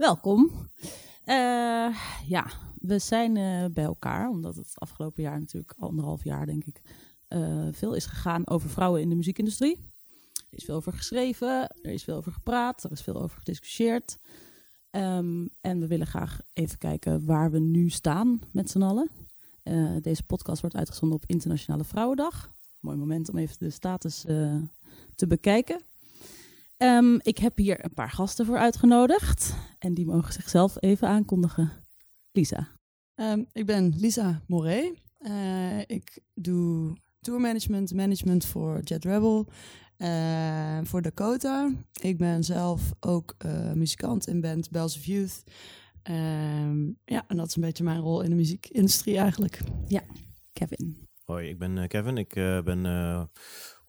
welkom. Uh, ja, we zijn uh, bij elkaar, omdat het afgelopen jaar natuurlijk, anderhalf jaar denk ik, uh, veel is gegaan over vrouwen in de muziekindustrie. Er is veel over geschreven, er is veel over gepraat, er is veel over gediscussieerd. Um, en we willen graag even kijken waar we nu staan met z'n allen. deze podcast wordt uitgezonden op Internationale Vrouwendag. Mooi moment om even de status te bekijken. Um, ik heb hier een paar gasten voor uitgenodigd. En die mogen zichzelf even aankondigen. Lisa. Um, ik ben Lisa Moret. Uh, ik doe tourmanagement, management voor Jet Rebel. Uh, voor Dakota. Ik ben zelf ook uh, muzikant in band Bells of Youth. Um, ja, en dat is een beetje mijn rol in de muziekindustrie eigenlijk. Ja, Kevin. Hoi, ik ben Kevin. Ik ben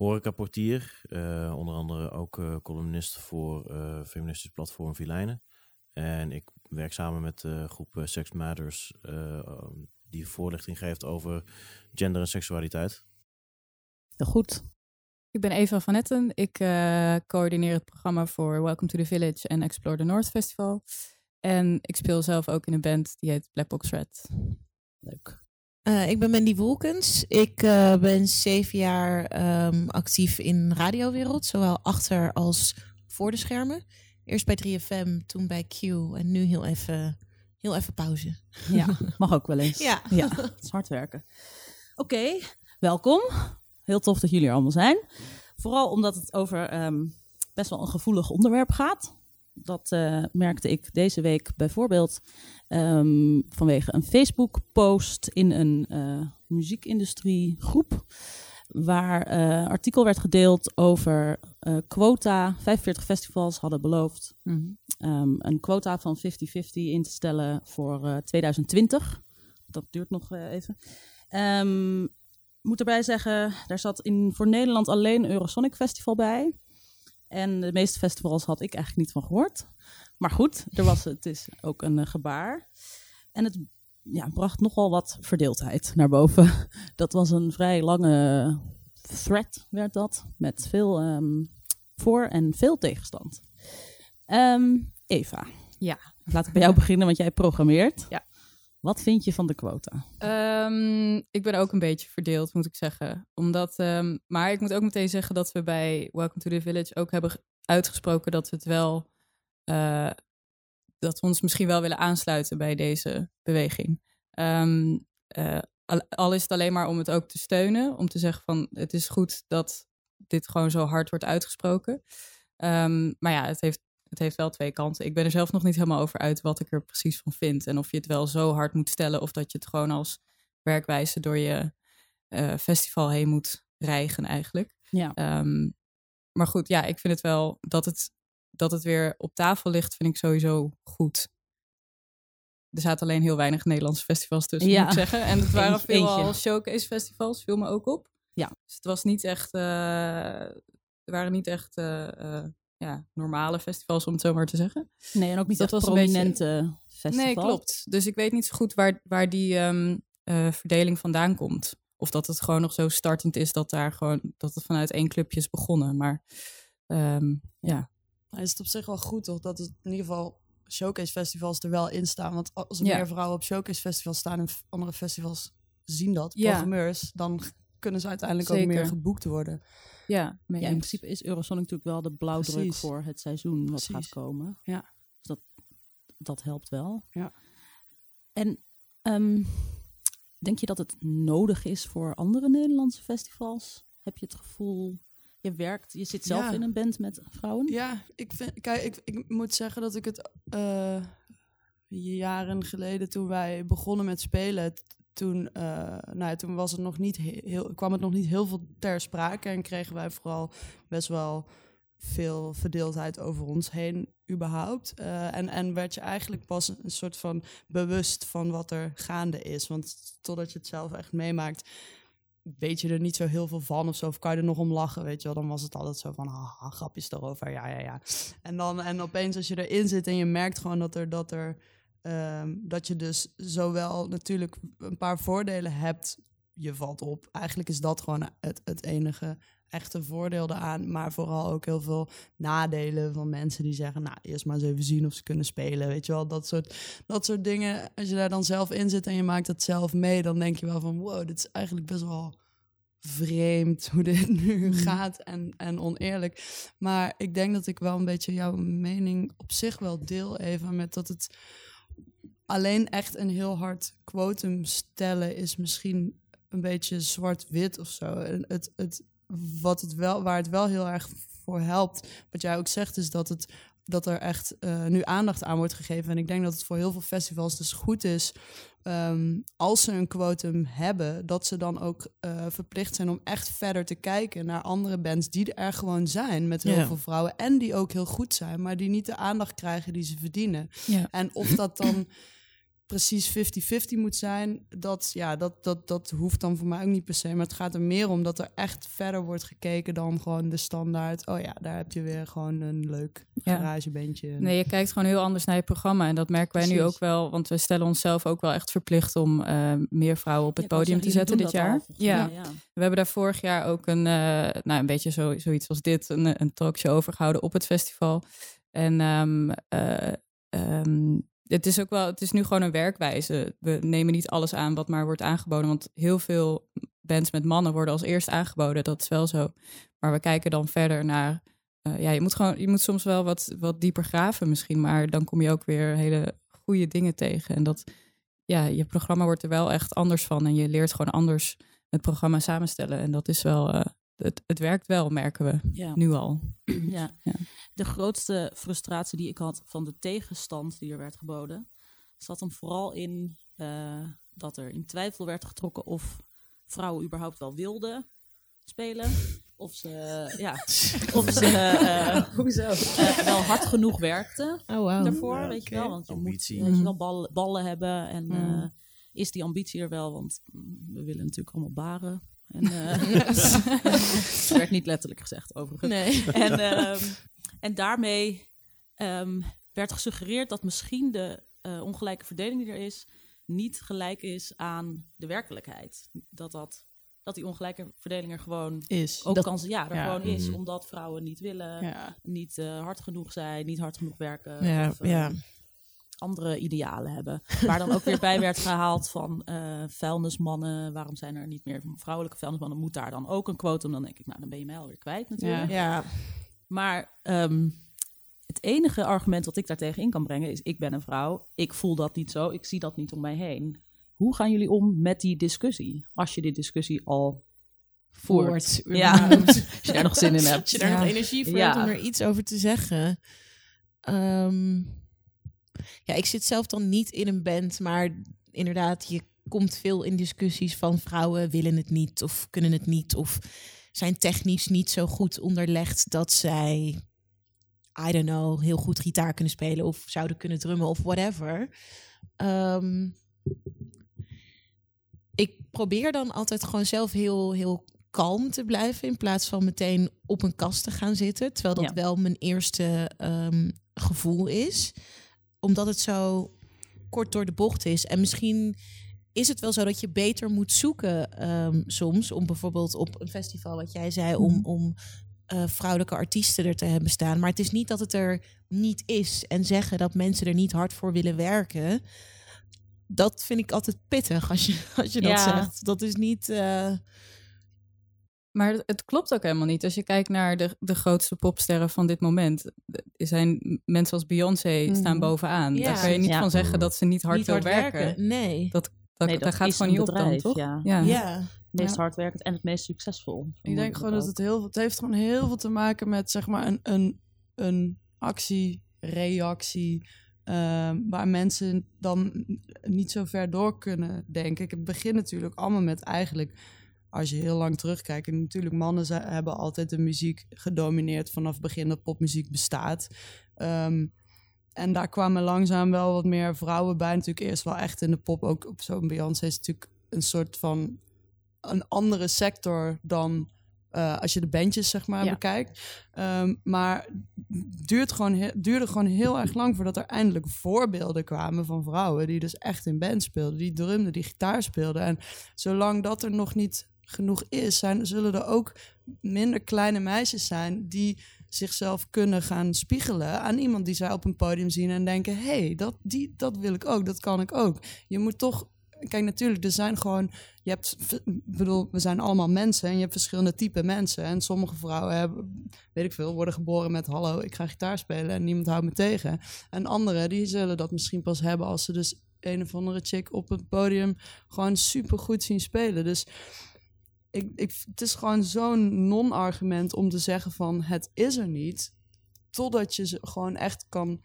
horecaportier. Uh, onder andere ook uh, columnist voor uh, feministisch platform Vilijnen. En ik werk samen met de groep Sex Matters, die voorlichting geeft over gender en seksualiteit. Heel goed. Ik ben Eva van Netten. Ik coördineer het programma voor Welcome to the Village en Explore the North Festival. En ik speel zelf ook in een band die heet Black Box Red. Leuk. Uh, ik ben Mandy Wolkens. Ik uh, ben zeven jaar um, actief in de radiowereld, zowel achter als voor de schermen. Eerst bij 3FM, toen bij Q en nu heel even, heel even pauze. Ja, mag ook wel eens. Ja. ja het is hard werken. Oké, okay, welkom. Heel tof dat jullie er allemaal zijn. Vooral omdat het over um, best wel een gevoelig onderwerp gaat. Dat uh, merkte ik deze week bijvoorbeeld um, vanwege een Facebook-post in een uh, muziekindustriegroep. Waar een uh, artikel werd gedeeld over quota. 45 festivals hadden beloofd mm -hmm. um, een quota van 50-50 in te stellen voor 2020. Dat duurt nog even. Um, moet erbij zeggen, daar zat in, voor Nederland alleen Eurosonic Festival bij. En de meeste festivals had ik eigenlijk niet van gehoord. Maar goed, er was, het is ook een uh, gebaar. En het ja, bracht nogal wat verdeeldheid naar boven. Dat was een vrij lange thread, werd dat. Met veel um, voor- en veel tegenstand. Um, Eva. Ja. Laat ik bij jou beginnen, want jij programmeert. Ja. Wat vind je van de quota? Um, ik ben ook een beetje verdeeld, moet ik zeggen. Omdat, um, maar ik moet ook meteen zeggen dat we bij Welcome to the Village ook hebben uitgesproken dat we het wel. Uh, dat we ons misschien wel willen aansluiten bij deze beweging. Um, uh, al, al is het alleen maar om het ook te steunen. Om te zeggen van het is goed dat dit gewoon zo hard wordt uitgesproken. maar ja, het heeft het heeft wel twee kanten. Ik ben er zelf nog niet helemaal over uit wat ik er precies van vind. En of je het wel zo hard moet stellen of dat je het gewoon als werkwijze door je uh, festival heen moet rijgen eigenlijk. Ja. Um, maar goed, ja, ik vind het wel dat het, dat het weer op tafel ligt, vind ik sowieso goed. Er zaten alleen heel weinig Nederlandse festivals tussen, ja. moet ik zeggen. En het waren veel showcase festivals, viel me ook op. Ja. Dus het was niet echt, uh, er waren niet echt uh, ja, normale festivals, om het zo maar te zeggen. Nee, en ook niet Dat echt was een beetje- prominente festivals. Nee, klopt. Dus ik weet niet zo goed waar, waar die ehm, eh, verdeling vandaan komt. Of dat het gewoon nog zo startend is dat daar gewoon dat het vanuit één clubje is begonnen. Maar ehm, ja. Maar is het op zich wel goed toch dat het in ieder geval showcase festivals er wel in staan. Want als er Ja. meer vrouwen op showcase festivals staan en andere festivals zien dat, Ja. programmeurs, dan kunnen ze uiteindelijk ook meer geboekt worden. Ja, Ja, in principe is Eurosonic natuurlijk wel de blauwdruk Precies. voor het seizoen wat gaat komen. Ja. Dus dat, dat helpt wel. Ja. En ehm, denk je dat het nodig is voor andere Nederlandse festivals? Heb je het gevoel, je werkt, je zit zelf Ja. in een band met vrouwen? Ja, ik, vind, kijk, ik, ik moet zeggen dat ik het eh, jaren geleden toen wij begonnen met spelen, toen, eh, nou, ja, toen was het nog niet he- heel, kwam het nog niet heel veel ter sprake en kregen wij vooral best wel veel verdeeldheid over ons heen überhaupt. Eh, en, en werd je eigenlijk pas een soort van bewust van wat er gaande is. Want totdat je het zelf echt meemaakt, weet je er niet zo heel veel van of zo. Of kan je er nog om lachen, weet je wel. Dan was het altijd zo van, haha, grapjes erover, ja, ja, ja. En dan, en opeens als je erin zit en je merkt gewoon dat er, dat er, ehm, dat je dus zowel natuurlijk een paar voordelen hebt, je valt op. Eigenlijk is dat gewoon het, het enige. echte voordelen aan, maar vooral ook heel veel nadelen van mensen die zeggen, nou, eerst maar eens even zien of ze kunnen spelen, weet je wel, dat soort, dat soort dingen. Als je daar dan zelf in zit en je maakt het zelf mee, dan denk je wel van, wow, dit is eigenlijk best wel vreemd hoe dit nu Mhm. gaat en, en oneerlijk. Maar ik denk dat ik wel een beetje jouw mening op zich wel deel even met dat het alleen echt een heel hard quotum stellen is misschien een beetje zwart-wit of zo. En het, het, wat het wel, waar het wel heel erg voor helpt, wat jij ook zegt, is dat, het, dat er echt eh, nu aandacht aan wordt gegeven. En ik denk dat het voor heel veel festivals dus goed is ehm, als ze een quotum hebben, dat ze dan ook eh, verplicht zijn om echt verder te kijken naar andere bands die er gewoon zijn met heel veel vrouwen en die ook heel goed zijn, maar die niet de aandacht krijgen die ze verdienen. En of dat dan precies 50-50 moet zijn, dat, ja, dat, dat, dat hoeft dan voor mij ook niet per se. Maar het gaat er meer om dat er echt verder wordt gekeken dan gewoon de standaard. Oh ja, daar heb je weer gewoon een leuk Ja. garagebandje. Nee, je kijkt gewoon heel anders naar je programma. En dat merken wij nu ook wel. Want we stellen onszelf ook wel echt verplicht om eh, meer vrouwen op het Ja, podium te zetten dit jaar. ja. ja. We hebben daar vorig jaar ook een, eh, nou, een beetje zo, zoiets als dit, een, een talkshow over gehouden op het festival. En ehm, eh, ehm, het is ook wel, het is nu gewoon een werkwijze. We nemen niet alles aan wat maar wordt aangeboden. Want heel veel bands met mannen worden als eerst aangeboden. Dat is wel zo. Maar we kijken dan verder naar. eh, ja, je moet gewoon, je moet soms wel wat, wat dieper graven misschien. Maar dan kom je ook weer hele goede dingen tegen. En dat, ja, je programma wordt er wel echt anders van. En je leert gewoon anders het programma samenstellen. En dat is wel, eh, het, het werkt wel, merken we Ja. nu al. Ja. Ja. De grootste frustratie die ik had van de tegenstand die er werd geboden, zat hem vooral in eh, dat er in twijfel werd getrokken of vrouwen überhaupt wel wilden spelen. Of ze, ja, of ze eh, Hoezo? eh, wel hard genoeg werkten Oh, wow. daarvoor, Ja, weet je wel. Want je Ambitie. moet weet je wel, ballen, ballen hebben en Mm. eh, is die ambitie er wel? Want mm, we willen natuurlijk allemaal baren. En, eh, het werd niet letterlijk gezegd, overigens. Nee. En, ehm, en daarmee ehm, werd gesuggereerd dat misschien de eh, ongelijke verdeling die er is, niet gelijk is aan de werkelijkheid. Dat, dat, dat die ongelijke verdeling er gewoon is. ook Dat- kan ja, er ja. gewoon is, Mhm. omdat vrouwen niet willen, Ja. niet eh, hard genoeg zijn, niet hard genoeg werken. Ja, of, ja. Andere idealen hebben. Waar dan ook weer bij werd gehaald van eh vuilnismannen. Waarom zijn er niet meer vrouwelijke vuilnismannen? Moet daar dan ook een quotum? Dan denk ik, nou, dan ben je mij alweer kwijt natuurlijk. Ja. Maar ehm, het enige argument wat ik daartegen in kan brengen is... ik ben een vrouw, ik voel dat niet zo, ik zie dat niet om mij heen. Hoe gaan jullie om met die discussie? Als je die discussie al voert. Voort. Ja, als je daar nog zin in hebt. Als je daar Ja. nog energie voor Ja. hebt om er iets over te zeggen. Ehm, ja, ik zit zelf dan niet in een band, maar inderdaad, je komt veel in discussies van vrouwen willen het niet of kunnen het niet of zijn technisch niet zo goed onderlegd dat zij, I don't know, heel goed gitaar kunnen spelen of zouden kunnen drummen of whatever. Ehm, ik probeer dan altijd gewoon zelf heel, heel kalm te blijven in plaats van meteen op een kast te gaan zitten. Terwijl dat Ja. wel mijn eerste ehm, gevoel is. Omdat het zo kort door de bocht is. En misschien is het wel zo dat je beter moet zoeken ehm, soms. Om bijvoorbeeld op een festival, wat jij zei, om, Mhm. om eh, vrouwelijke artiesten er te hebben staan. Maar het is niet dat het er niet is. En zeggen dat mensen er niet hard voor willen werken. Dat vind ik altijd pittig als je, als je dat Ja. zegt. Dat is niet. eh, Maar het- klopt ook helemaal niet. Als je kijkt naar de, de grootste popsterren van dit moment. Er zijn mensen als Beyoncé staan Mhm. bovenaan. Ja. Daar kan je niet Ja. van zeggen dat ze niet hard niet hard werken. werken. Nee. Dat, Nee, dat, dat gaat gewoon niet op dan, toch? ja. ja. Ja. Het meest hardwerkend en het meest succesvol. Ik denk gewoon dat het heel veel... Het heeft gewoon heel veel te maken met, zeg maar, een, een, een actie, reactie... ehm, waar mensen dan niet zo ver door kunnen denken. Het begint natuurlijk allemaal met eigenlijk... Als je heel lang terugkijkt... En natuurlijk, mannen ze- hebben altijd de muziek gedomineerd... vanaf het begin dat popmuziek bestaat. Ehm, en daar kwamen langzaam wel wat meer vrouwen bij. Natuurlijk eerst wel echt in de pop. Ook op zo'n Beyoncé is natuurlijk een soort van... een andere sector dan eh, als je de bandjes zeg maar Ja. bekijkt. Ehm, maar het duurt gewoon duurde gewoon heel erg lang voordat er eindelijk voorbeelden kwamen van vrouwen die dus echt in band speelden, die drumden, die gitaar speelden. En zolang dat er nog niet genoeg is, zijn, zullen er ook minder kleine meisjes zijn die zichzelf kunnen gaan spiegelen aan iemand die zij op een podium zien en denken: hé, hey, dat, die, dat wil ik ook, dat kan ik ook. Je moet toch. Kijk, natuurlijk, er zijn gewoon. Je hebt, bedoel, we zijn allemaal mensen en je hebt verschillende type mensen. En sommige vrouwen hebben, weet ik veel, worden geboren met: hallo, ik ga gitaar spelen en niemand houdt me tegen. En anderen, die zullen dat misschien pas hebben als ze dus een of andere chick op het podium gewoon super goed zien spelen. Dus ik, ik, het is gewoon zo'n non-argument om te zeggen van het is er niet. Totdat je ze gewoon echt kan,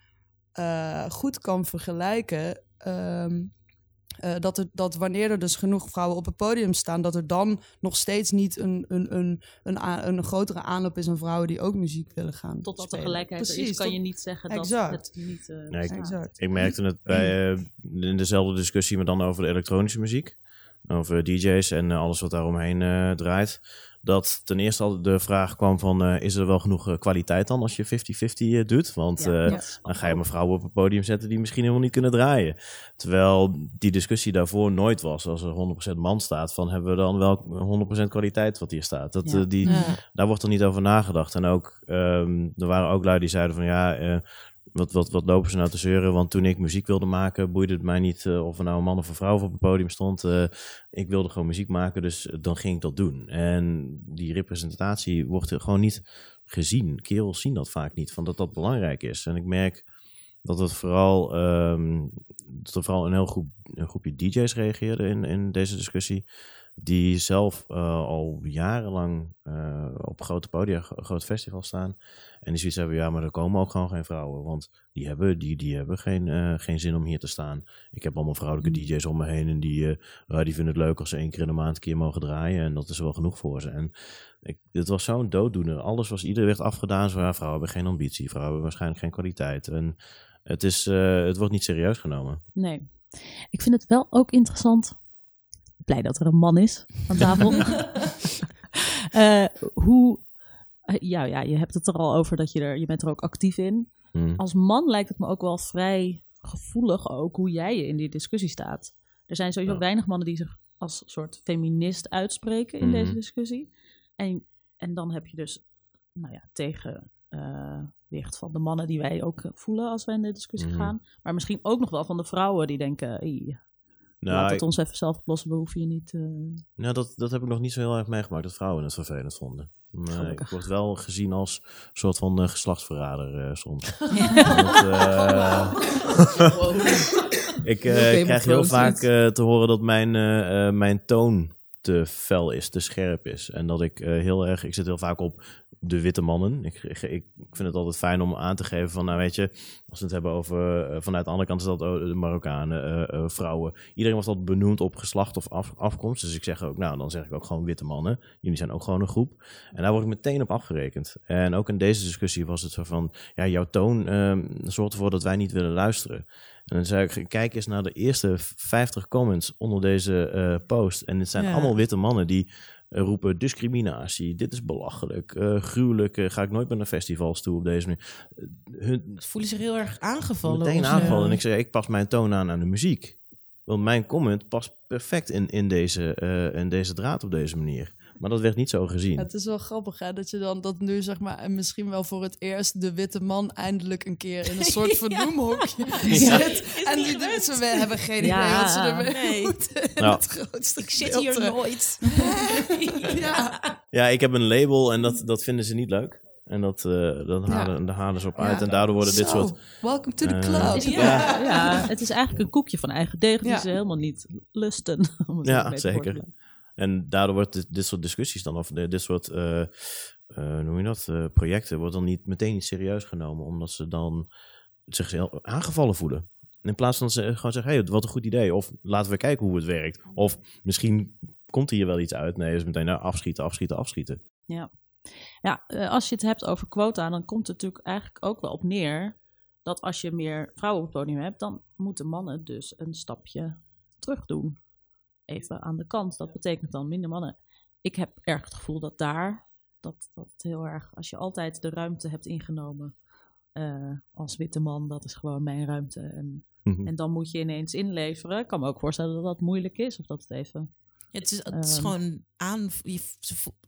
uh, goed kan vergelijken. Um, uh, dat, er, dat wanneer er dus genoeg vrouwen op het podium staan, dat er dan nog steeds niet een, een, een, een, een grotere aanloop is aan vrouwen die ook muziek willen gaan. Totdat spelen. de gelijkheid Precies, er is, kan tot- je niet zeggen Exact. dat het niet. eh, Nee, ik-. Exact. Ik merkte het bij, eh, in dezelfde discussie, maar dan over de elektronische muziek. Over DJ's en eh, alles wat daaromheen eh draait. Dat ten eerste al de vraag kwam van, eh, is er wel genoeg kwaliteit dan als je 50-50 eh, doet? Want Ja, eh, ja. dan ga je maar vrouwen op een podium zetten die misschien helemaal niet kunnen draaien. Terwijl die discussie daarvoor nooit was. Als er 100% man staat, van hebben we dan wel 100% kwaliteit wat hier staat? Dat, Ja. die, Ja. daar wordt er niet over nagedacht. En ook, ehm, er waren ook lui die zeiden van ja, eh, wat, wat, wat lopen ze nou te zeuren? Want toen ik muziek wilde maken, boeide het mij niet eh, of er nou een man of een vrouw op het podium stond. Eh, ik wilde gewoon muziek maken, dus eh, dan ging ik dat doen. En die representatie wordt gewoon niet gezien. Kerels zien dat vaak niet, van dat dat belangrijk is. En ik merk dat het vooral, ehm, dat er vooral een heel groep, een groepje DJ's reageerde in, in deze discussie. Die zelf eh, al jarenlang eh, op grote podia, gro- grote festivals staan. En die zoiets hebben, ja, maar er komen ook gewoon geen vrouwen. Want die hebben, die, die hebben geen, eh, geen zin om hier te staan. Ik heb allemaal vrouwelijke DJ's om me heen. En die, die vinden het leuk als ze één keer in de maand een keer mogen draaien. En dat is wel genoeg voor ze. En ik, het was zo'n dooddoener. Alles was, ieder werd afgedaan. Zo, ja, vrouwen hebben geen ambitie. Vrouwen hebben waarschijnlijk geen kwaliteit. En het, is, het wordt niet serieus genomen. Nee. Ik vind het wel ook interessant. Blij dat er een man is aan tafel. Eh, hoe. eh, ja, ja, je hebt het er al over dat je er. Je bent er ook actief in. Hm. Als man lijkt het me ook wel vrij gevoelig ook hoe jij je in die discussie staat. Er zijn sowieso Ja. weinig mannen die zich als soort feminist uitspreken in Mhm. deze discussie. En, en dan heb je dus, nou ja, tegenwicht van de mannen die wij ook eh, voelen als wij in de discussie Mhm. gaan. Maar misschien ook nog wel van de vrouwen die denken, "Hey, Nou, laat ik- het ons even zelf oplossen, we hoeven je niet... eh, Nou, dat, dat heb ik nog niet zo heel erg meegemaakt, dat vrouwen het vervelend vonden. Maar ik word wel gezien als soort van eh, geslachtsverrader eh, soms. Want, eh, ik eh, krijg heel vaak eh, te horen dat mijn, mijn toon te fel is, te scherp is. En dat ik eh, heel erg, ik zit heel vaak op de witte mannen. Ik, ik, ik vind het altijd fijn om aan te geven van, nou weet je, als we het hebben over, eh, vanuit de andere kant is dat oh, de Marokkanen, eh, eh, vrouwen. Iedereen wordt dat benoemd op geslacht of af- afkomst. Dus ik zeg ook, nou dan zeg ik ook gewoon witte mannen. Jullie zijn ook gewoon een groep. En daar word ik meteen op afgerekend. En ook in deze discussie was het zo van, ja, jouw toon ehm, zorgt ervoor dat wij niet willen luisteren. En dan zei ik, kijk eens naar de eerste 50 comments onder deze post. En het zijn Ja. allemaal witte mannen die roepen discriminatie, dit is belachelijk, eh, gruwelijk, eh, ga ik nooit meer naar festivals toe op deze manier. Eh, hun, Voelen zich heel erg aangevallen. meteen of aangevallen. En ik zei, ik pas mijn toon aan aan de muziek. Want mijn comment past perfect in, in, deze, eh, in deze draad op deze manier. Maar dat werd niet zo gezien. Het is wel grappig hè, dat je dan dat nu zeg maar en misschien wel voor het eerst de witte man eindelijk een keer in een soort vernoemhokje zit. En die ze we hebben geen idee Ja. wat ze ermee Nee. moeten. Nou. het grootste Ik zit hier nooit. Ja. Ja, ik heb een label en dat, dat vinden ze niet leuk. En dat, eh dat halen, daar halen ze op uit. Ja. En daardoor worden dit soort... Welcome to the Eh, club. Ja. ja. het is eigenlijk een koekje van eigen deeg die Ja. ze helemaal niet lusten. om het Ja, zeker. En daardoor wordt dit, dit soort discussies dan, of dit soort, eh, eh, noem je dat, eh, projecten, wordt dan niet meteen niet serieus genomen. Omdat ze dan zich heel aangevallen voelen. In plaats van ze gewoon zeggen, hey, wat een goed idee. Of laten we kijken hoe het werkt. Of misschien komt hier wel iets uit. Nee, is meteen nou, afschieten, afschieten, afschieten. Ja, eh, als je het hebt over quota, dan komt het natuurlijk eigenlijk ook wel op neer dat als je meer vrouwen op het podium hebt, dan moeten mannen dus een stapje terug doen. Even aan de kant. Dat betekent dan minder mannen. Ik heb erg het gevoel dat daar, dat, dat het heel erg, als je altijd de ruimte hebt ingenomen eh, als witte man, dat is gewoon mijn ruimte. En, Mhm. en dan moet je ineens inleveren. Ik kan me ook voorstellen dat dat moeilijk is, of dat het even het is, het is Ehm. gewoon aan... je-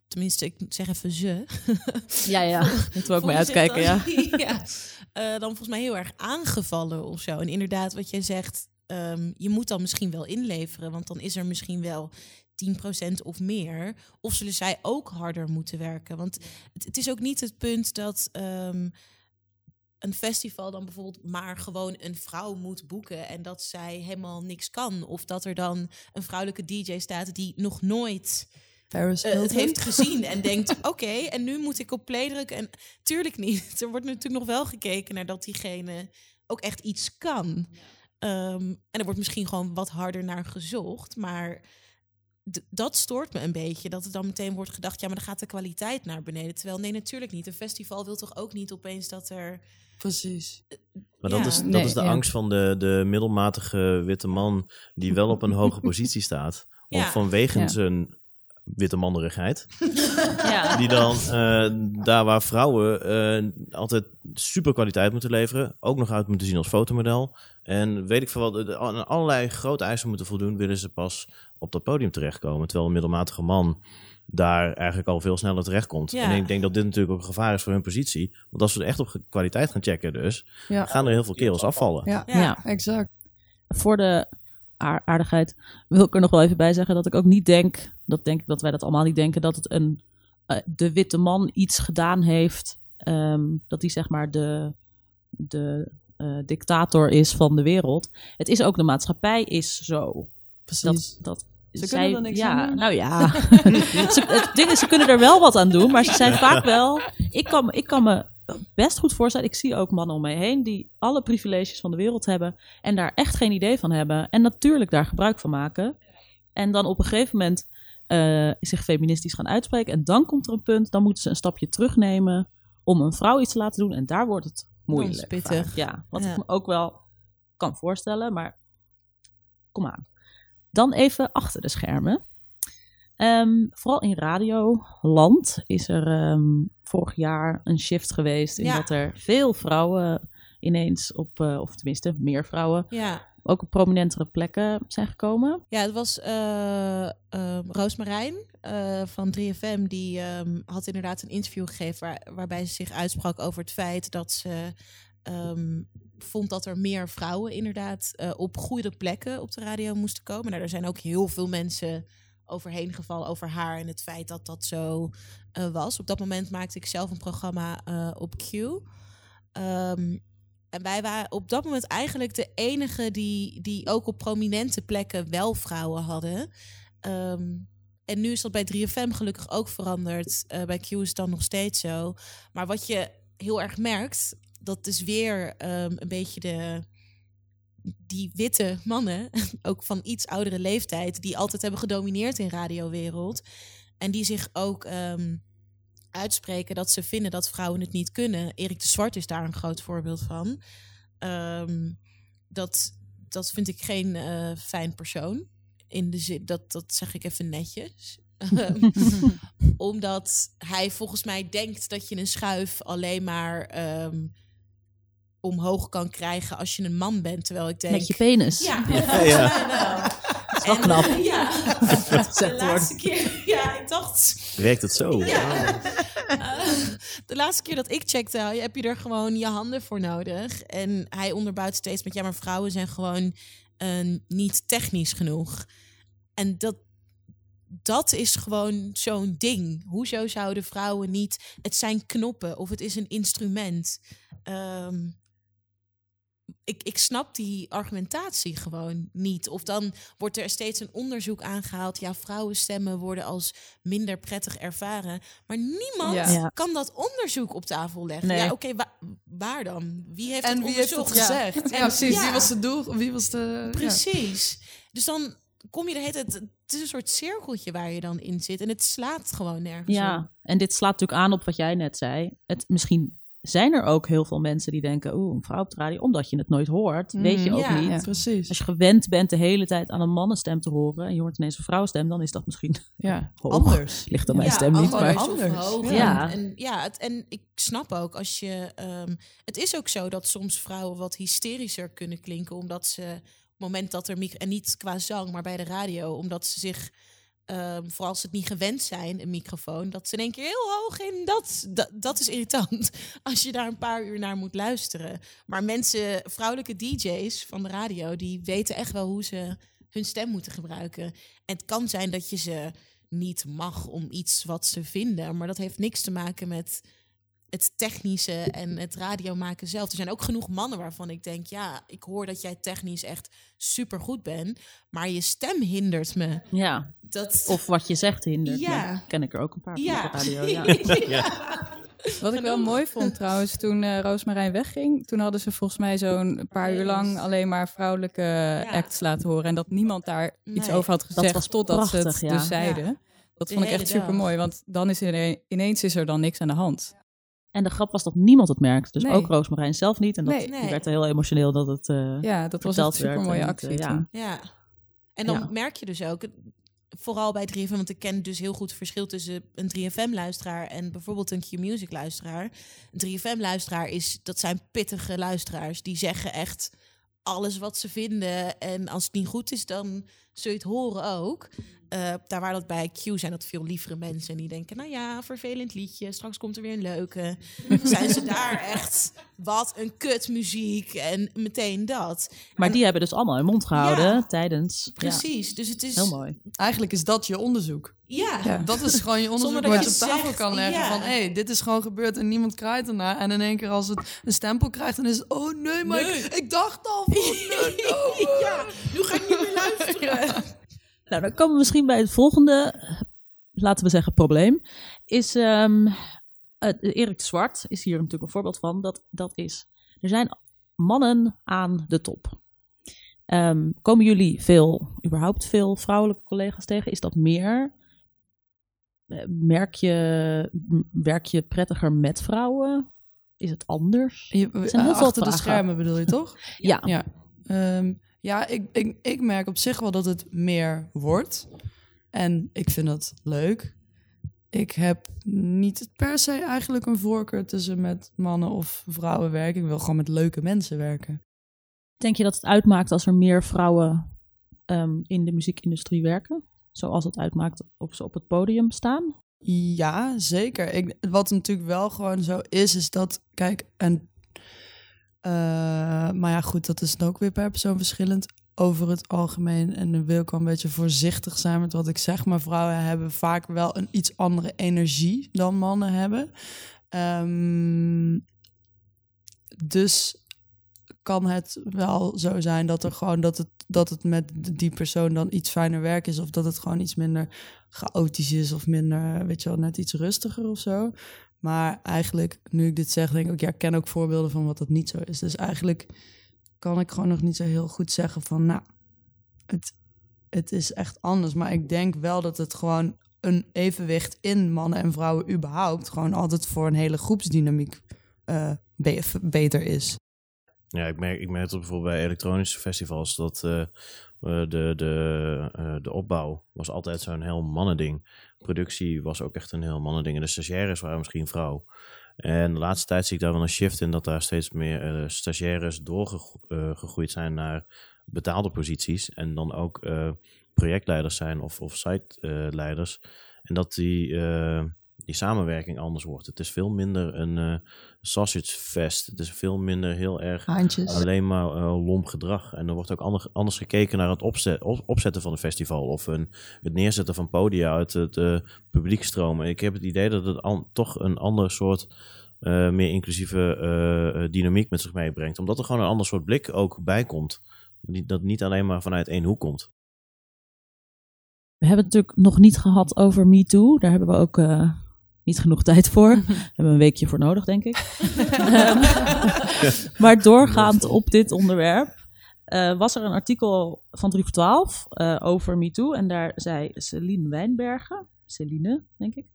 Tenminste, ik zeg even ze. Ja, ja. Moeten we ook mee uitkijken, ja. dan, ja. Eh, dan volgens mij heel erg aangevallen of zo. En inderdaad, wat jij zegt, ehm, je moet dan misschien wel inleveren, want dan is er misschien wel 10% of meer. Of zullen zij ook harder moeten werken? Want het, het is ook niet het punt dat ehm, een festival dan bijvoorbeeld maar gewoon een vrouw moet boeken en dat zij helemaal niks kan. Of dat er dan een vrouwelijke DJ staat die nog nooit Paris eh, het heeft gezien en denkt: oké, en nu moet ik op play drukken. En tuurlijk niet. Er wordt natuurlijk nog wel gekeken naar dat diegene ook echt iets kan. Ehm, en er wordt misschien gewoon wat harder naar gezocht. Maar dat stoort me een beetje. Dat er dan meteen wordt gedacht: ja, maar dan gaat de kwaliteit naar beneden. Terwijl nee, natuurlijk niet. Een festival wil toch ook niet opeens dat er. Precies. Maar dat, is, dat Nee, is de ja. angst van de, de middelmatige witte man die wel op een hoge positie staat. Of Ja. vanwege Ja. zijn witte mannerigheid. ja. Die dan eh, daar waar vrouwen eh, altijd super kwaliteit moeten leveren, ook nog uit moeten zien als fotomodel. En weet ik veel wat, aan allerlei grote eisen moeten voldoen, willen ze pas op dat podium terechtkomen. Terwijl een middelmatige man daar eigenlijk al veel sneller terechtkomt. Ja. En ik denk dat dit natuurlijk ook een gevaar is voor hun positie. Want als we er echt op kwaliteit gaan checken dus, Ja. gaan er heel veel kerels afvallen. Ja, Ja. Ja. exact. voor de aardigheid wil ik er nog wel even bij zeggen dat ik ook niet denk, dat denk ik dat wij dat allemaal niet denken, dat het een eh, de witte man iets gedaan heeft, ehm, dat hij zeg maar de, de eh, dictator is van de wereld. Het is ook de maatschappij is zo. Precies. Dat, dat Ze zij- kunnen er niks ja, aan doen. Nou ja, ze, het ding is, ze kunnen er wel wat aan doen, maar ze zijn vaak wel. Ik kan, ik kan me best goed voorstellen. Ik zie ook mannen om mij heen die alle privileges van de wereld hebben en daar echt geen idee van hebben en natuurlijk daar gebruik van maken. En dan op een gegeven moment eh, zich feministisch gaan uitspreken en dan komt er een punt, dan moeten ze een stapje terugnemen om een vrouw iets te laten doen en daar wordt het moeilijk. pittig. vaak. Ja, wat Ja. ik me ook wel kan voorstellen, maar kom aan. Dan even achter de schermen. Ehm, vooral in radioland is er ehm, vorig jaar een shift geweest in Ja. dat er veel vrouwen ineens op, eh, of tenminste meer vrouwen, Ja, ook op prominentere plekken zijn gekomen. Ja, het was eh ehm, Roosmarijn eh, van 3FM. Die had inderdaad een interview gegeven waar, waarbij ze zich uitsprak over het feit dat ze vond dat er meer vrouwen inderdaad op goede plekken op de radio moesten komen. Nou, er zijn ook heel veel mensen overheen gevallen over haar en het feit dat dat zo eh, was. Op dat moment maakte ik zelf een programma eh, op Q. Ehm, en wij waren op dat moment eigenlijk de enige die, die ook op prominente plekken wel vrouwen hadden. Ehm, en nu is dat bij 3FM gelukkig ook veranderd. Eh, bij Q is dan nog steeds zo. Maar wat je heel erg merkt, dat is weer ehm, een beetje de, die witte mannen, ook van iets oudere leeftijd, die altijd hebben gedomineerd in radiowereld. En die zich ook ehm, uitspreken dat ze vinden dat vrouwen het niet kunnen. Erik de Zwart is daar een groot voorbeeld van. Ehm, dat, dat vind ik geen eh, fijn persoon. In de zin, dat, dat zeg ik even netjes. Ehm, omdat hij volgens mij denkt dat je een schuif alleen maar omhoog kan krijgen als je een man bent. Terwijl ik denk... Met je penis. Ja, Ja. ja. wel. is wel En, knap. eh, ja, de laatste keer. Ja, ik dacht... Werkt het zo? Ja. Eh, de laatste keer dat ik checkte, heb je er gewoon je handen voor nodig. En hij onderbouwt steeds met, ja, maar vrouwen zijn gewoon eh, niet technisch genoeg. En dat, dat is gewoon zo'n ding. Hoezo zouden vrouwen niet... Het zijn knoppen of het is een instrument. Ehm, ik, ik snap die argumentatie gewoon niet. Of dan wordt er steeds een onderzoek aangehaald. Ja, vrouwenstemmen worden als minder prettig ervaren. Maar niemand Ja. Kan dat onderzoek op tafel leggen. Nee. Ja, oké, wa- waar dan? Wie heeft En het wie heeft het gezegd? En- Ja, precies. ja. Wie was de doel? Wie was de... ja. Precies. Dus dan kom je de hele tijd... Het is een soort cirkeltje waar je dan in zit. En het slaat gewoon nergens op. Ja, en dit slaat natuurlijk aan op wat jij net zei. Het, misschien zijn er ook heel veel mensen die denken, oeh, een vrouw op de radio, omdat je het nooit hoort, weet je Mm, ook ja. niet. Ja. Precies. Als je gewend bent de hele tijd aan een mannenstem te horen en je hoort ineens een vrouwenstem, dan is dat misschien Ja, hoog. anders. Ligt aan mijn Ja, stem niet, anders maar... Anders. hoog. Ja. En, ja, het, en ik snap ook als je... ehm, het is ook zo dat soms vrouwen wat hysterischer kunnen klinken... omdat ze op het moment dat er... En niet qua zang, maar bij de radio... omdat ze zich ehm, vooral als ze het niet gewend zijn, een microfoon, dat ze in één keer heel hoog in. Dat, dat, dat is irritant als je daar een paar uur naar moet luisteren. Maar mensen, vrouwelijke DJ's van de radio, die weten echt wel hoe ze hun stem moeten gebruiken. En het kan zijn dat je ze niet mag om iets wat ze vinden, maar dat heeft niks te maken met het technische en het radio maken zelf. Er zijn ook genoeg mannen waarvan ik denk, ja, ik hoor dat jij technisch echt super goed bent, maar je stem hindert me. Ja, Dat of wat je zegt hindert. Ja. Ja. Ken ik er ook een paar van ja. op de radio. Ja. Wat ik wel mooi vond trouwens, toen eh Roosmarijn wegging, toen hadden ze volgens mij zo'n paar uur lang alleen maar vrouwelijke acts laten horen. En dat niemand daar iets over had gezegd, was totdat ze het ja. dus zeiden. Dat De vond ik echt super mooi, want dan is er ineens is er dan niks aan de hand. En de grap was dat niemand het merkte. Dus Nee. ook Roosmarijn zelf niet. En dat, Nee. die Nee. werd heel emotioneel dat het... eh, Ja, dat was een super mooie en actie het, eh, ja. En dan Ja. merk je dus ook, vooral bij 3FM, want ik ken dus heel goed het verschil tussen een 3FM-luisteraar en bijvoorbeeld een Q-Music-luisteraar. Een 3FM-luisteraar is, dat zijn pittige luisteraars. Die zeggen echt alles wat ze vinden. En als het niet goed is, dan zul je het horen ook. Eh, daar waar dat bij Q zijn dat veel lievere mensen. En die denken, nou ja, vervelend liedje. Straks komt er weer een leuke. zijn ze daar echt, wat een kutmuziek. En meteen dat. maar die hebben dus allemaal hun mond gehouden Ja. tijdens... Precies, dus het is... Heel mooi. Eigenlijk is dat je onderzoek. Ja, Ja. Dat is gewoon je onderzoek wat je op tafel zegt, kan leggen. ja. Van, hé, hey, dit is gewoon gebeurd en niemand kraait ernaar. En in één keer als het een stempel krijgt, dan is het... Oh nee, maar Nee. Ik, ik dacht al van... nee, no, ja, nu ga ik niet meer luisteren. Nou, dan komen we misschien bij het volgende, laten we zeggen, probleem. Is eh, Erik de Zwart is hier natuurlijk een voorbeeld van. Dat, dat is, er zijn mannen aan de top. Ehm, komen jullie veel, überhaupt veel vrouwelijke collega's tegen? Is dat meer? Eh, Merk je, werk je prettiger met vrouwen? Is het anders? Je, zijn heel veel achter de schermen bedoel je toch? Ja, Ja, Ehm, ja ik, ik, ik merk op zich wel dat het meer wordt. En ik vind dat leuk. Ik heb niet per se eigenlijk een voorkeur tussen met mannen of vrouwen werken. Ik wil gewoon met leuke mensen werken. Denk je dat het uitmaakt als er meer vrouwen ehm, in de muziekindustrie werken? Zoals het uitmaakt of ze op het podium staan? Ja, zeker. Ik, wat natuurlijk wel gewoon zo is, is dat, kijk, en, eh, maar ja, goed, dat is ook weer per persoon verschillend over het algemeen. En dan wil ik wel een beetje voorzichtig zijn met wat ik zeg, maar vrouwen hebben vaak wel een iets andere energie dan mannen hebben. Ehm, dus kan het wel zo zijn dat er gewoon dat het, dat het met die persoon dan iets fijner werk is, of dat het gewoon iets minder chaotisch is of minder, weet je wel, net iets rustiger of zo. Maar eigenlijk, nu ik dit zeg, denk ik ook, ja, ik ken ook voorbeelden van wat dat niet zo is. Dus eigenlijk kan ik gewoon nog niet zo heel goed zeggen van, nou, het, het is echt anders. Maar ik denk wel dat het gewoon een evenwicht in mannen en vrouwen überhaupt gewoon altijd voor een hele groepsdynamiek eh, be- beter is. Ja, ik merk, ik merk dat bijvoorbeeld bij elektronische festivals dat eh, eh, de, de, de opbouw was altijd zo'n heel mannending. Productie was ook echt een heel mannending. En de stagiaires waren misschien vrouw. En de laatste tijd zie ik daar wel een shift in dat daar steeds meer eh, stagiaires doorgegroeid zijn naar betaalde posities. En dan ook eh, projectleiders zijn of, of siteleiders. en dat die, eh, die samenwerking anders wordt. Het is veel minder een eh sausage fest. Het is veel minder heel erg alleen maar eh, lomp gedrag. En er wordt ook ander- anders gekeken naar het opzet, op- opzetten van een festival. Of een, het neerzetten van podia uit het eh publiekstroom. En ik heb het idee dat het an- toch een ander soort, meer inclusieve dynamiek met zich meebrengt. Omdat er gewoon een ander soort blik ook bij komt. Dat niet alleen maar vanuit één hoek komt. We hebben het natuurlijk nog niet gehad over Me Too. Daar hebben we ook niet genoeg tijd voor. Daar hebben we een weekje voor nodig, denk ik. Maar doorgaand op dit onderwerp eh, was er een artikel van 3 voor 12 eh, over Me Too. En daar zei Celine Wijnbergen, Celine, denk ik,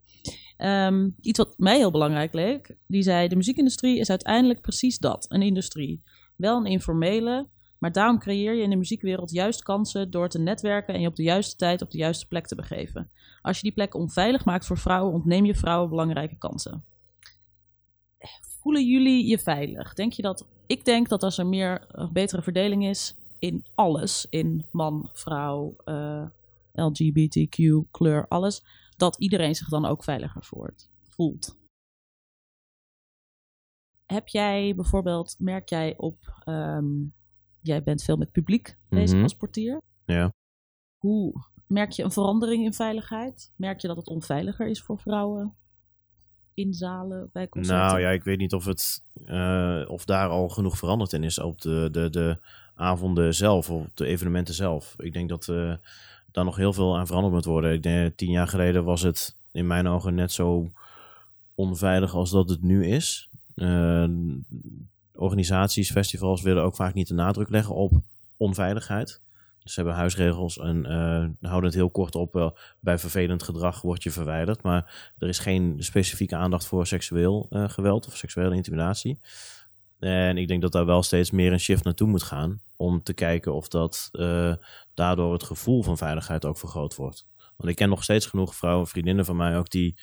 ehm, iets wat mij heel belangrijk leek. Die zei, de muziekindustrie is uiteindelijk precies dat, een industrie. Wel een informele, maar daarom creëer je in de muziekwereld juist kansen door te netwerken en je op de juiste tijd op de juiste plek te begeven. Als je die plek onveilig maakt voor vrouwen, ontneem je vrouwen belangrijke kansen. Voelen jullie je veilig? Denk je dat? Ik denk dat als er meer een betere verdeling is in alles, in man, vrouw, eh, LGBTQ, kleur, alles, dat iedereen zich dan ook veiliger voort, voelt. Heb jij bijvoorbeeld, merk jij op, ehm, jij bent veel met publiek bezig Mhm. als portier. Ja. Hoe merk je een verandering in veiligheid? Merk je dat het onveiliger is voor vrouwen in zalen bij concerten? Nou ja, ik weet niet of, het, eh, of daar al genoeg veranderd in is op de, de, de avonden zelf, op de evenementen zelf. Ik denk dat eh, daar nog heel veel aan veranderd moet worden. Ik denk, tien jaar geleden was het in mijn ogen net zo onveilig als dat het nu is. Eh, organisaties, festivals willen ook vaak niet de nadruk leggen op onveiligheid. Ze hebben huisregels en eh, houden het heel kort op. bij vervelend gedrag word je verwijderd. Maar er is geen specifieke aandacht voor seksueel eh, geweld of seksuele intimidatie. En ik denk dat daar wel steeds meer een shift naartoe moet gaan. Om te kijken of dat eh, daardoor het gevoel van veiligheid ook vergroot wordt. Want ik ken nog steeds genoeg vrouwen, vriendinnen van mij ook, die.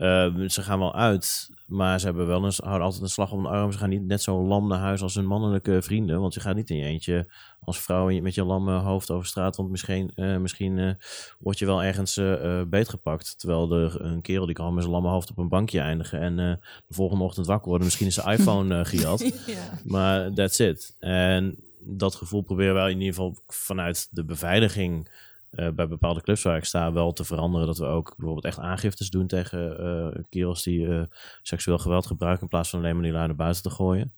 Eh, ze gaan wel uit, maar ze hebben wel een, houden altijd een slag om de arm. Ze gaan niet net zo lam naar huis als hun mannelijke vrienden. Want je gaat niet in je eentje als vrouw met je lamme hoofd over straat. Want misschien, eh, misschien eh, word je wel ergens eh beetgepakt. Terwijl er een kerel die kan met zijn lamme hoofd op een bankje eindigen. En de volgende ochtend wakker worden. Misschien is zijn iPhone gejat. ja. Maar that's it. En dat gevoel proberen wij in ieder geval vanuit de beveiliging eh, bij bepaalde clubs waar ik sta wel te veranderen. Dat we ook bijvoorbeeld echt aangiftes doen tegen eh kerels die eh, seksueel geweld gebruiken in plaats van alleen maar die naar buiten te gooien.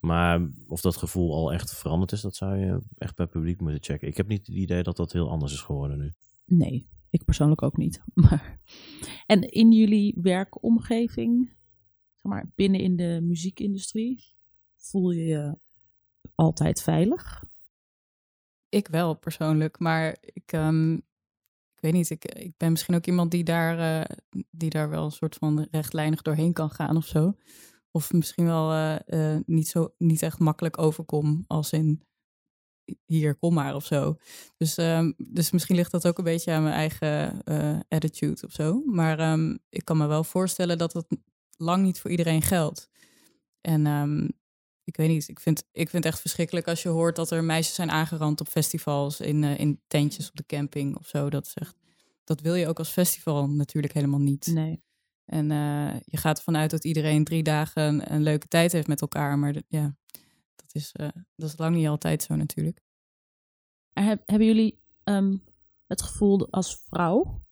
Maar of dat gevoel al echt veranderd is, dat zou je echt bij publiek moeten checken. Ik heb niet het idee dat dat heel anders is geworden nu. Nee, ik persoonlijk ook niet. Maar, en in jullie werkomgeving, zeg maar binnen in de muziekindustrie, voel je je altijd veilig? Ik wel persoonlijk, maar ik, ehm, ik weet niet, ik, ik ben misschien ook iemand die daar, eh, die daar wel een soort van rechtlijnig doorheen kan gaan of zo. Of misschien wel eh, eh, niet, zo, niet echt makkelijk overkom als in hier, kom maar of zo. Dus, ehm, dus misschien ligt dat ook een beetje aan mijn eigen attitude of zo. Maar ehm, ik kan me wel voorstellen dat het lang niet voor iedereen geldt. En ik weet niet, ik vind, ik vind het echt verschrikkelijk als je hoort dat er meisjes zijn aangerand op festivals, in, eh, in tentjes op de camping of zo. Dat, is echt, dat wil je ook als festival natuurlijk helemaal niet. Nee. En eh, je gaat ervan uit dat iedereen drie dagen een, een leuke tijd heeft met elkaar. Maar ja, dat is, eh, dat is lang niet altijd zo natuurlijk. Heb- hebben jullie ehm, het gevoel als vrouw,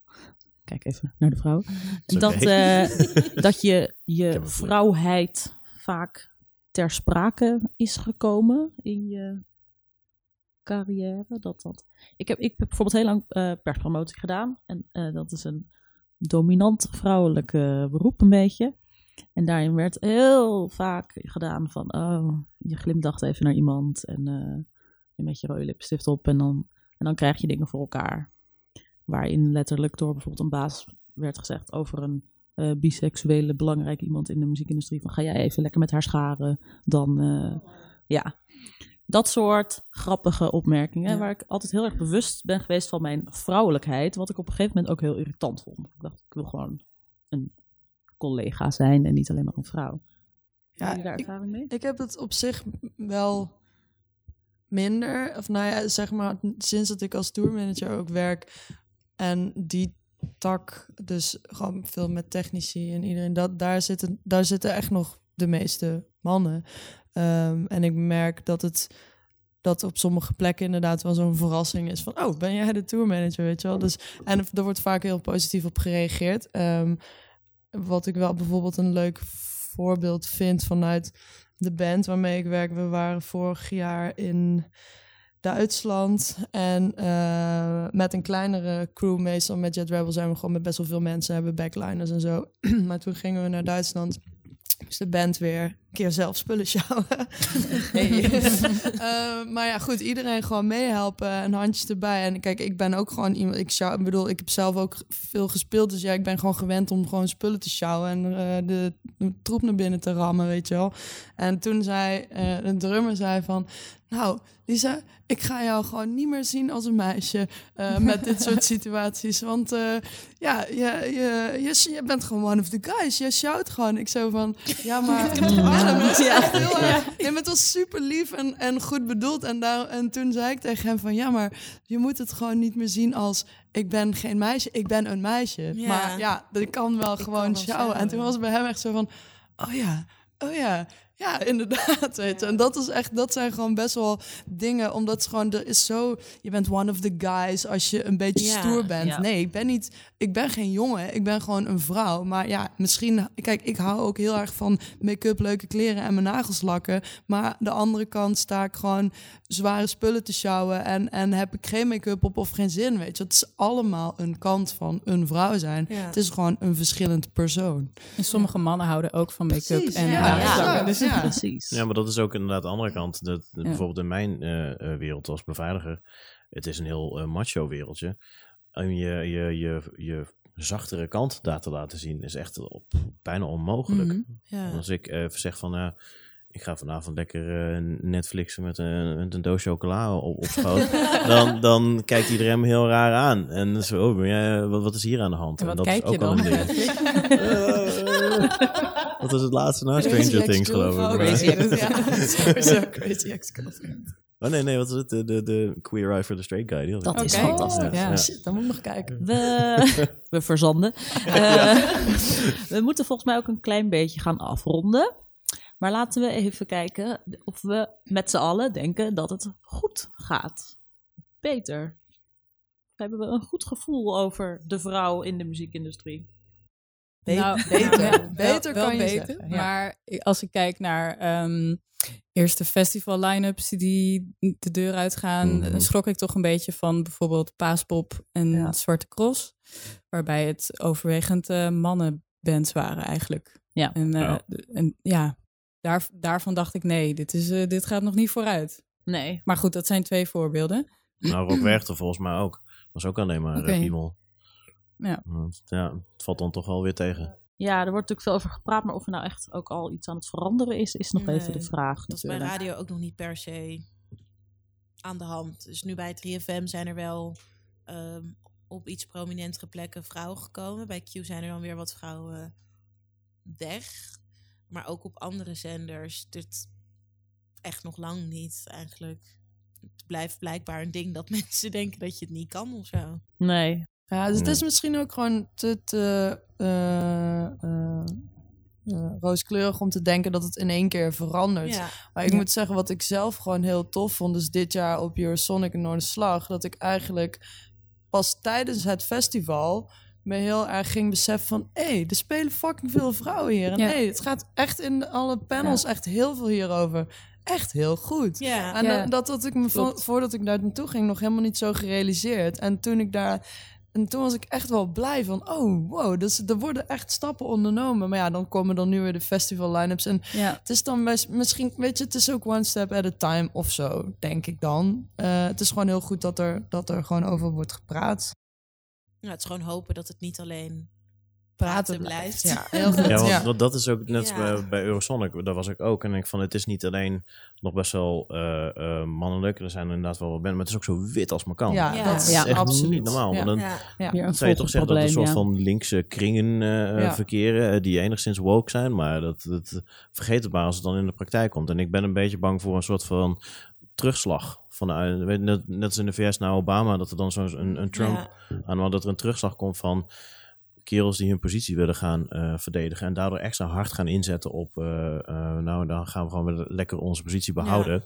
kijk even naar de vrouw, dat, eh, dat je je vrouwheid vaak ter sprake is gekomen in je carrière? Dat, dat. Ik, heb, ik heb bijvoorbeeld heel lang eh, perspromotie gedaan. En eh, dat is een dominant vrouwelijk eh, beroep een beetje. En daarin werd heel vaak gedaan van... oh, je glimlacht even naar iemand en eh, met je rode lipstift op... En dan, en dan krijg je dingen voor elkaar. Waarin letterlijk door bijvoorbeeld een baas werd gezegd over een eh, biseksuele belangrijk iemand in de muziekindustrie. Van ga jij even lekker met haar scharen. Dan eh, ja, dat soort grappige opmerkingen. Ja. Waar ik altijd heel erg bewust ben geweest van mijn vrouwelijkheid. Wat ik op een gegeven moment ook heel irritant vond. Ik dacht, ik wil gewoon een collega zijn en niet alleen maar een vrouw. Ja, daar ik- ervaring mee? Ik heb het op zich wel minder. Of nou ja, zeg maar, sinds dat ik als tourmanager ook werk. En die tak, dus gewoon veel met technici en iedereen. Dat, daar, zitten, daar zitten echt nog de meeste mannen. Ehm, en ik merk dat het dat op sommige plekken inderdaad wel zo'n verrassing is van oh ben jij de tourmanager weet je wel dus en er wordt vaak heel positief op gereageerd Ehm, wat ik wel bijvoorbeeld een leuk voorbeeld vind vanuit de band waarmee ik werk. We waren vorig jaar in Duitsland en eh, met een kleinere crew, meestal met Jet Rebel zijn we gewoon met best wel veel mensen, hebben backliners en zo. maar toen gingen we naar Duitsland. Dus de band weer een keer zelf spullen sjouwen. Eh, maar ja, goed, iedereen gewoon meehelpen en handjes erbij. En kijk, ik ben ook gewoon iemand, ik, sjouw, ik bedoel, ik heb zelf ook veel gespeeld. Dus ja, ik ben gewoon gewend om gewoon spullen te sjouwen en eh, de, de troep naar binnen te rammen, weet je wel. En toen zei eh, de drummer zei van, nou, Lisa, ik ga jou gewoon niet meer zien als een meisje eh, met dit soort situaties. Want eh, ja, je, je, je, je bent gewoon one of the guys. Je shout gewoon. Ik zo van, ja, maar Adam, is echt heel erg. Ja, maar het was super lief en, en goed bedoeld. En, daar, en toen zei ik tegen hem van, ja, maar je moet het gewoon niet meer zien als... ik ben geen meisje, ik ben een meisje. Ja. Maar ja, dat kan wel Ik gewoon kan wel showen. En toen was het bij hem echt zo van, oh ja, oh ja... Ja, inderdaad, weet je. En dat is echt, dat zijn gewoon best wel dingen, omdat het gewoon, er is zo, je bent one of the guys als je een beetje Ja, stoer bent. ja. Nee, ik ben niet, ik ben geen jongen, ik ben gewoon een vrouw. Maar ja, misschien, kijk, ik hou ook heel erg van make-up, leuke kleren en mijn nagels lakken. Maar de andere kant sta ik gewoon zware spullen te sjouwen en, en heb ik geen make-up op of geen zin, weet je. Het is allemaal een kant van een vrouw zijn. Ja. Het is gewoon een verschillend persoon. En sommige mannen houden ook van make-up Precies, en ja. Ja. Precies. Ja, maar dat is ook inderdaad de andere kant. Dat, Bijvoorbeeld in mijn eh, eh, wereld als beveiliger. Het is een heel eh, macho wereldje. En je, je, je, je zachtere kant daar te laten zien is echt op, bijna onmogelijk. Mhm. Ja. Als ik eh, zeg van... eh, ik ga vanavond lekker eh, Netflixen met een, met een doos chocola op, op schoot. dan, dan kijkt iedereen me heel raar aan. En zo, oh, ben jij, wat, wat is hier aan de hand? En wat dat kijk is je ook wel dan? een ding. Wat was het laatste na Stranger Things, geloof ik. maar- Crazy ja, crazy ex-girlfriend. Oh nee, nee, wat is het? De, de, de Queer Eye for the Straight Guy. Die. Dat is fantastisch. Ja, Ja. ja. Shit, dan moet ik nog kijken. We, we verzanden. Eh, we moeten volgens mij ook een klein beetje gaan afronden. Maar laten we even kijken of we met z'n allen denken dat het goed gaat. Peter, hebben we een goed gevoel over de vrouw in de muziekindustrie? Be- Nou, beter. ja, beter wel, kan wel je beter. zeggen. Ja. Maar als ik kijk naar ehm, eerste festival line-ups die de deur uitgaan, Mhm. dan schrok ik toch een beetje van bijvoorbeeld Paaspop en Ja. Zwarte Cross. Waarbij het overwegend eh, mannenbands waren eigenlijk. Ja. En, eh, en ja, daar, daarvan dacht ik nee, dit, is, eh, dit gaat nog niet vooruit. Nee. Maar goed, dat zijn twee voorbeelden. Nou, Rob Werchter volgens mij ook. Was ook alleen maar Oké. okay. piemel. Ja. Want, ja, het valt dan toch wel weer tegen. Ja, er wordt natuurlijk veel over gepraat, maar of er nou echt ook al iets aan het veranderen is, is nog even de vraag. Dat is bij radio ook nog niet per se aan de hand. Dus nu bij 3FM zijn er wel ehm, op iets prominentere plekken vrouwen gekomen. Bij Q zijn er dan weer wat vrouwen weg. Maar ook op andere zenders. Dit echt nog lang niet eigenlijk. Het blijft blijkbaar een ding dat mensen denken dat je het niet kan of zo. Nee. Ja, dus het is Ja. misschien ook gewoon te, te eh, eh, eh, rooskleurig om te denken dat het in één keer verandert. Ja, Maar ik Ja. moet zeggen, wat ik zelf gewoon heel tof vond, dus dit jaar op Eurosonic in Noorderslag, dat ik eigenlijk pas tijdens het festival me heel erg ging beseffen van, hé, hey, er spelen fucking veel vrouwen hier. En Ja. hey, het gaat echt in alle panels echt heel veel hierover. Echt heel goed. ja. En Ja. dat had ik me vo- voordat ik daar naartoe ging nog helemaal niet zo gerealiseerd. En toen ik daar. En toen was ik echt wel blij van, oh wow, dus er worden echt stappen ondernomen. Maar ja, dan komen dan nu weer de festival line-ups. En Ja. het is dan best, misschien, weet je, het is ook one step at a time of zo, denk ik dan. Eh, het is gewoon heel goed dat er, dat er gewoon over wordt gepraat. Nou, het is gewoon hopen dat het niet alleen Praten blijft. Ja, heel goed. Ja, want, dat is ook net Ja. bij, bij Eurosonic. Daar was ik ook. En ik van het is niet alleen nog best wel eh, eh, mannelijk. Er zijn inderdaad wel wat band, maar het is ook zo wit als maar kan. Ja, Ja. dat is echt absoluut. niet normaal. Want dan Ja. Zou je toch zeggen dat er een soort van linkse kringen eh, Ja. verkeren. die enigszins woke zijn. Maar dat, dat vergeet het maar als het dan in de praktijk komt. En ik ben een beetje bang voor een soort van terugslag. Je, net, net als in de VS naar Obama, dat er dan zo'n een, een Trump Ja. aan maar dat er een terugslag komt van kerels die hun positie willen gaan eh, verdedigen en daardoor extra hard gaan inzetten op, eh, eh, nou dan gaan we gewoon weer lekker onze positie behouden.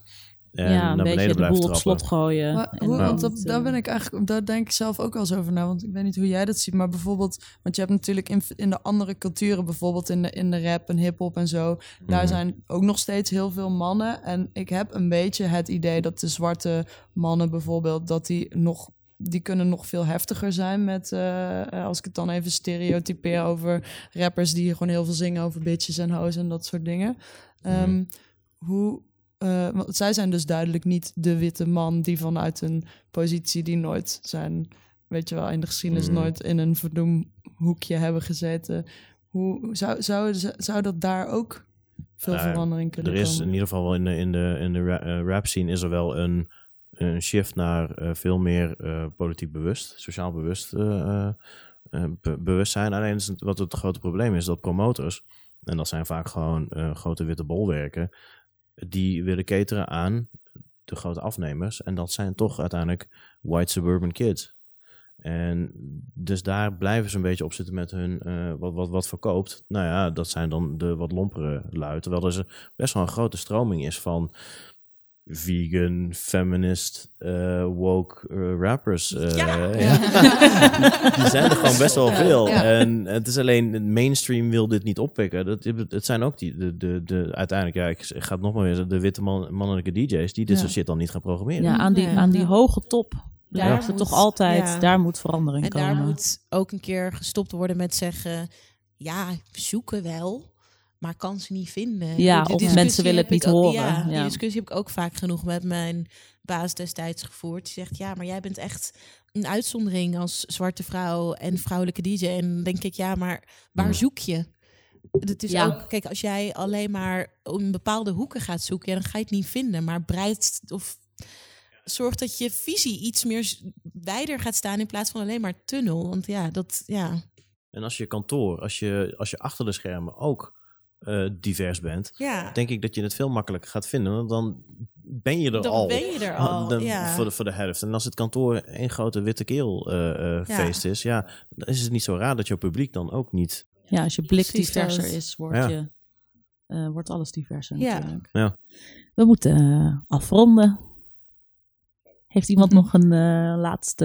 En ja, een naar beetje beneden de blijven boel op slot gooien. Maar hoe- want dat, daar ben ik eigenlijk, daar denk ik zelf ook wel eens over na. Want ik weet niet hoe jij dat ziet, maar bijvoorbeeld, want je hebt natuurlijk in, in de andere culturen, bijvoorbeeld in de, in de rap en hip-hop en zo, daar Mhm. zijn ook nog steeds heel veel mannen. En ik heb een beetje het idee dat de zwarte mannen bijvoorbeeld, dat die nog. Die kunnen nog veel heftiger zijn met, eh, eh, als ik het dan even stereotypeer over rappers die gewoon heel veel zingen over bitches en hoes en dat soort dingen. Ehm, hoe, eh, want zij zijn dus duidelijk niet de witte man die vanuit een positie die nooit zijn, weet je wel, in de geschiedenis Mhm. nooit in een verdoemhoekje hebben gezeten. Hoe zou, zou, zou dat daar ook veel Nou, verandering kunnen Er is in ieder geval wel in de, in de, in de ra- rap scene is er wel een, een shift naar eh, veel meer eh, politiek bewust, sociaal bewust eh, be- bewustzijn. Alleen is het, wat het grote probleem is, dat promotors, en dat zijn vaak gewoon grote witte bolwerken, die willen cateren aan de grote afnemers. En dat zijn toch uiteindelijk white suburban kids. En dus daar blijven ze een beetje op zitten met hun wat, wat, wat verkoopt. Nou ja, dat zijn dan de wat lompere lui. Terwijl er best wel een grote stroming is van vegan, feminist, eh, woke eh, rappers. eh, Ja. ja. Die zijn er gewoon best wel veel. Ja. En het is alleen, het mainstream wil dit niet oppikken. Dat, het zijn ook die, de, de, de, uiteindelijk, ja, ik ga het nog maar weer de witte man, mannelijke DJ's die dit Ja. soort shit dan niet gaan programmeren. Ja, aan die, Nee, aan die ja. hoge top Daar blijft het moet- toch altijd, ja. daar moet verandering En komen. daar moet ook een keer gestopt worden met zeggen... ja, we zoeken wel, maar kan ze niet vinden. Ja, Die of mensen willen het niet ook- horen. Ja, Ja. die discussie heb ik ook vaak genoeg met mijn baas destijds gevoerd. Die zegt, ja, maar jij bent echt een uitzondering als zwarte vrouw en vrouwelijke DJ. En dan denk ik, ja, maar waar zoek je? Het is Ja. ook, kijk, als jij alleen maar in bepaalde hoeken gaat zoeken, ja, dan ga je het niet vinden. Maar breid of zorg dat je visie iets meer wijder gaat staan in plaats van alleen maar tunnel. Want ja, dat, ja, En als je kantoor, als je, als je achter de schermen ook eh, divers bent, ja. denk ik dat je het veel makkelijker gaat vinden. Want dan ben je er Dan al. ben je er al, Dan- ja. voor, de, voor de helft. En als het kantoor één grote witte keel eh, eh, Ja. feest is, ja, dan is het niet zo raar dat jouw publiek dan ook niet. Ja, als je blik Precies diverser is, wordt, Ja. je, eh, wordt alles diverser Ja. natuurlijk. Ja. We moeten afronden. Heeft iemand nog een eh, laatste,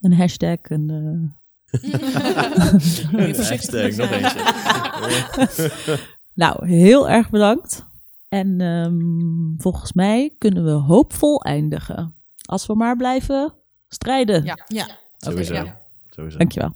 een hashtag? Een, eh, Hashtag, nog eentje. Nou, heel erg bedankt. En ehm, volgens mij kunnen we hoopvol eindigen. Als we maar blijven strijden. Ja. Ja. Oké, Sowieso. ja. Sowieso. Dankjewel.